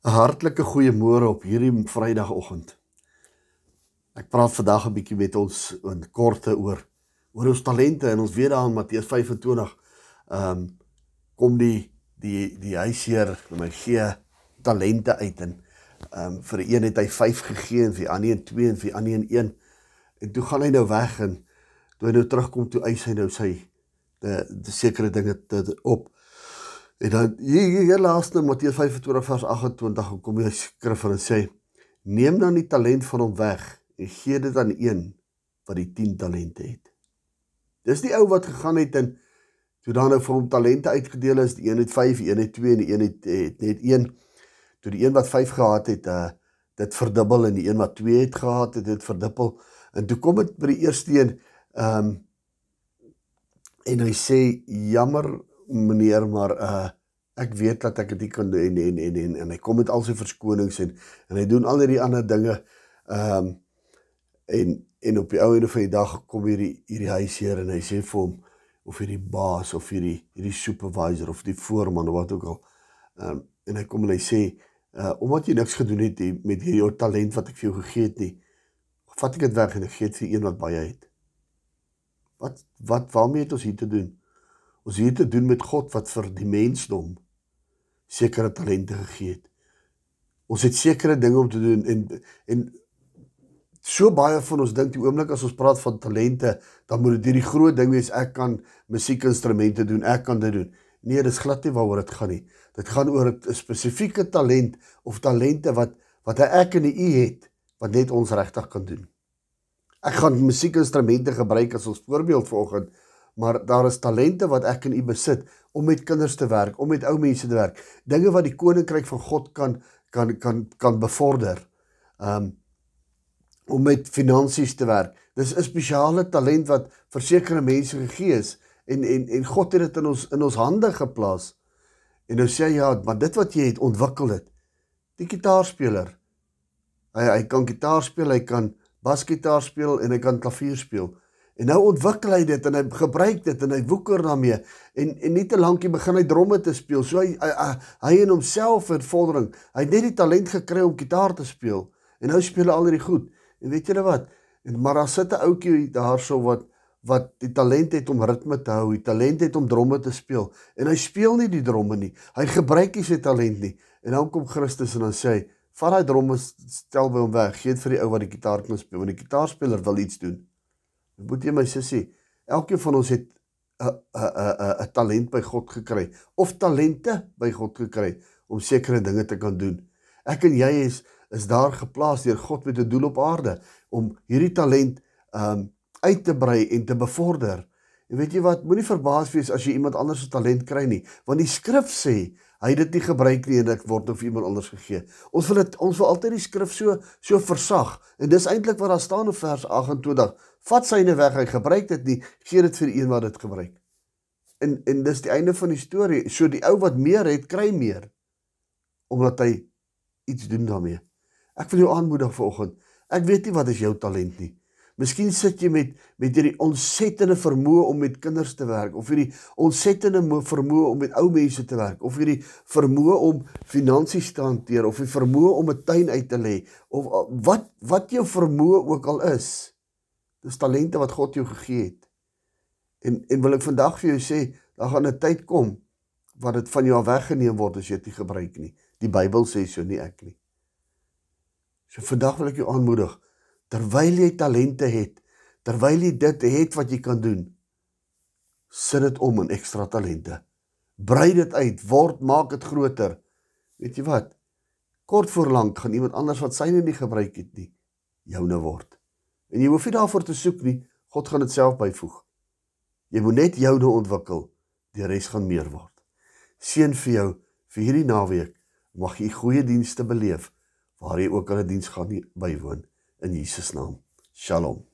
'n Hartlike goeiemôre op hierdie Vrydagoggend. Ek praat vandag 'n bietjie met ons in korte oor oor ons talente en ons weet daar in Matteus 25 ehm um, kom die die die huisheer my gee talente uit en ehm um, vir een het hy 5 gegee en vir ander een 2 en vir ander een 1 en toe gaan hy nou weg en toe hy nou terugkom toe eis hy nou sy die, die sekere dinge te, op En dan hier hier laaste Matteus 25 vers 28 kom die skrif en sê neem dan die talent van hom weg en gee dit aan een wat die 10 talente het. Dis die ou wat gegaan het en toe dan nou vir hom talente uitgedeel is, die een het 5, die een het 2 en die een het, het net 1. Toe die een wat 5 gehad het, uh dit verdubbel en die een wat 2 het gehad het, dit verdubbel. En toe kom dit by die eerste een ehm um, en hy sê jammer meneer maar uh ek weet dat ek dit kan doen en en en en, en hy kom met al sy verskonings en en hy doen al hierdie ander dinge ehm um, en en op die ou ende van die dag kom hierdie hierdie huisheer en hy sê vir hom of hierdie baas of hierdie hierdie supervisor of die voorman of wat ook al ehm um, en hy kom en hy sê uh omdat jy niks gedoen het die, met hierdie talent wat ek vir jou gegee het nie vat ek dit weg en ek gee dit vir een wat baie het. Wat wat waarmee het ons hier te doen Ons het te doen met God wat vir die mensdom sekere talente gegee het. Ons het sekere dinge om te doen en en so baie van ons dink die oomblik as ons praat van talente, dan moet dit hierdie groot ding wees ek kan musiekinstrumente doen, ek kan dit doen. Nee, dis glad nie waaroor dit gaan nie. Dit gaan oor 'n spesifieke talent of talente wat wat ek en u het wat net ons regtig kan doen. Ek gaan musiekinstrumente gebruik as ons voorbeeld vanoggend maar daar is talente wat ek in u besit om met kinders te werk, om met ou mense te werk. Dinge wat die koninkryk van God kan kan kan kan bevorder. Um om met finansies te werk. Dis 'n spesiale talent wat vir sekere mense gegee is en en en God het dit in ons in ons hande geplaas. En nou sê hy ja, maar dit wat jy het ontwikkel dit. Die gitaarspeler. Hy hy kan gitaar speel, hy kan basgitaar speel en hy kan klavier speel. En nou ontwikkel hy dit en hy gebruik dit en hy woeker daarmee en en nie te lankie begin hy dromme te speel. So hy hy, hy in homself het vordering. Hy het net die talent gekry om gitaar te speel en nou speel hy al hierdie goed. En weet julle wat? En maar daar sit 'n ouetjie daarso wat wat die talent het om ritme te hou, die talent het om dromme te speel en hy speel nie die dromme nie. Hy gebruik nie sy talent nie. En dan kom Christus en dan sê hy: "Vat daai dromme stel by hom weg. Gee dit vir die ou wat die gitaar kan speel, want die gitaarspeler wil iets doen." Moet jy my sussie, elkeen van ons het 'n 'n 'n talent by God gekry of talente by God gekry om sekere dinge te kan doen. Ek en jy is is daar geplaas deur God met 'n doel op aarde om hierdie talent um uit te brei en te bevorder. En weet jy wat, moenie verbaas wees as jy iemand anders se talent kry nie, want die skrif sê hy het dit nie gebruik nie en dit word of iemand anders gegee. Ons wil dit ons wil altyd die skrif so so versag en dis eintlik wat daar staan in vers 28 vat syne weg, hy gebruik dit nie, gee dit vir een wat dit gebruik. En en dis die einde van die storie. So die ou wat meer het, kry meer omdat hy iets doen daarmee. Ek wil jou aanmoedig vanoggend. Ek weet nie wat is jou talent nie. Miskien sit jy met met hierdie ontsettende vermoë om met kinders te werk of hierdie ontsettende vermoë om met ou mense te werk of hierdie vermoë om finansies te hanteer of die vermoë om 'n tuin uit te lê of wat wat jou vermoë ook al is. Dis talente wat God jou gegee het. En en wil ek vandag vir jou sê, daar gaan 'n tyd kom wat dit van jou af weggeneem word as jy dit nie gebruik nie. Die Bybel sê so nie ek nie. So vandag wil ek jou aanmoedig terwyl jy talente het, terwyl jy dit het wat jy kan doen, sit dit om in ekstra talente. Brei dit uit, word maak dit groter. Weet jy wat? Kort voor lank gaan iemand anders wat syne nie gebruik het nie, joune word. En jy hoef nie daarvoor te soek nie. God gaan dit self byvoeg. Jy moet net jou nou ontwikkel. Die res gaan meer word. Seën vir jou vir hierdie naweek. Mag jy goeie dienste beleef waar jy ook al 'n diens gaan bywoon in Jesus naam. Shalom.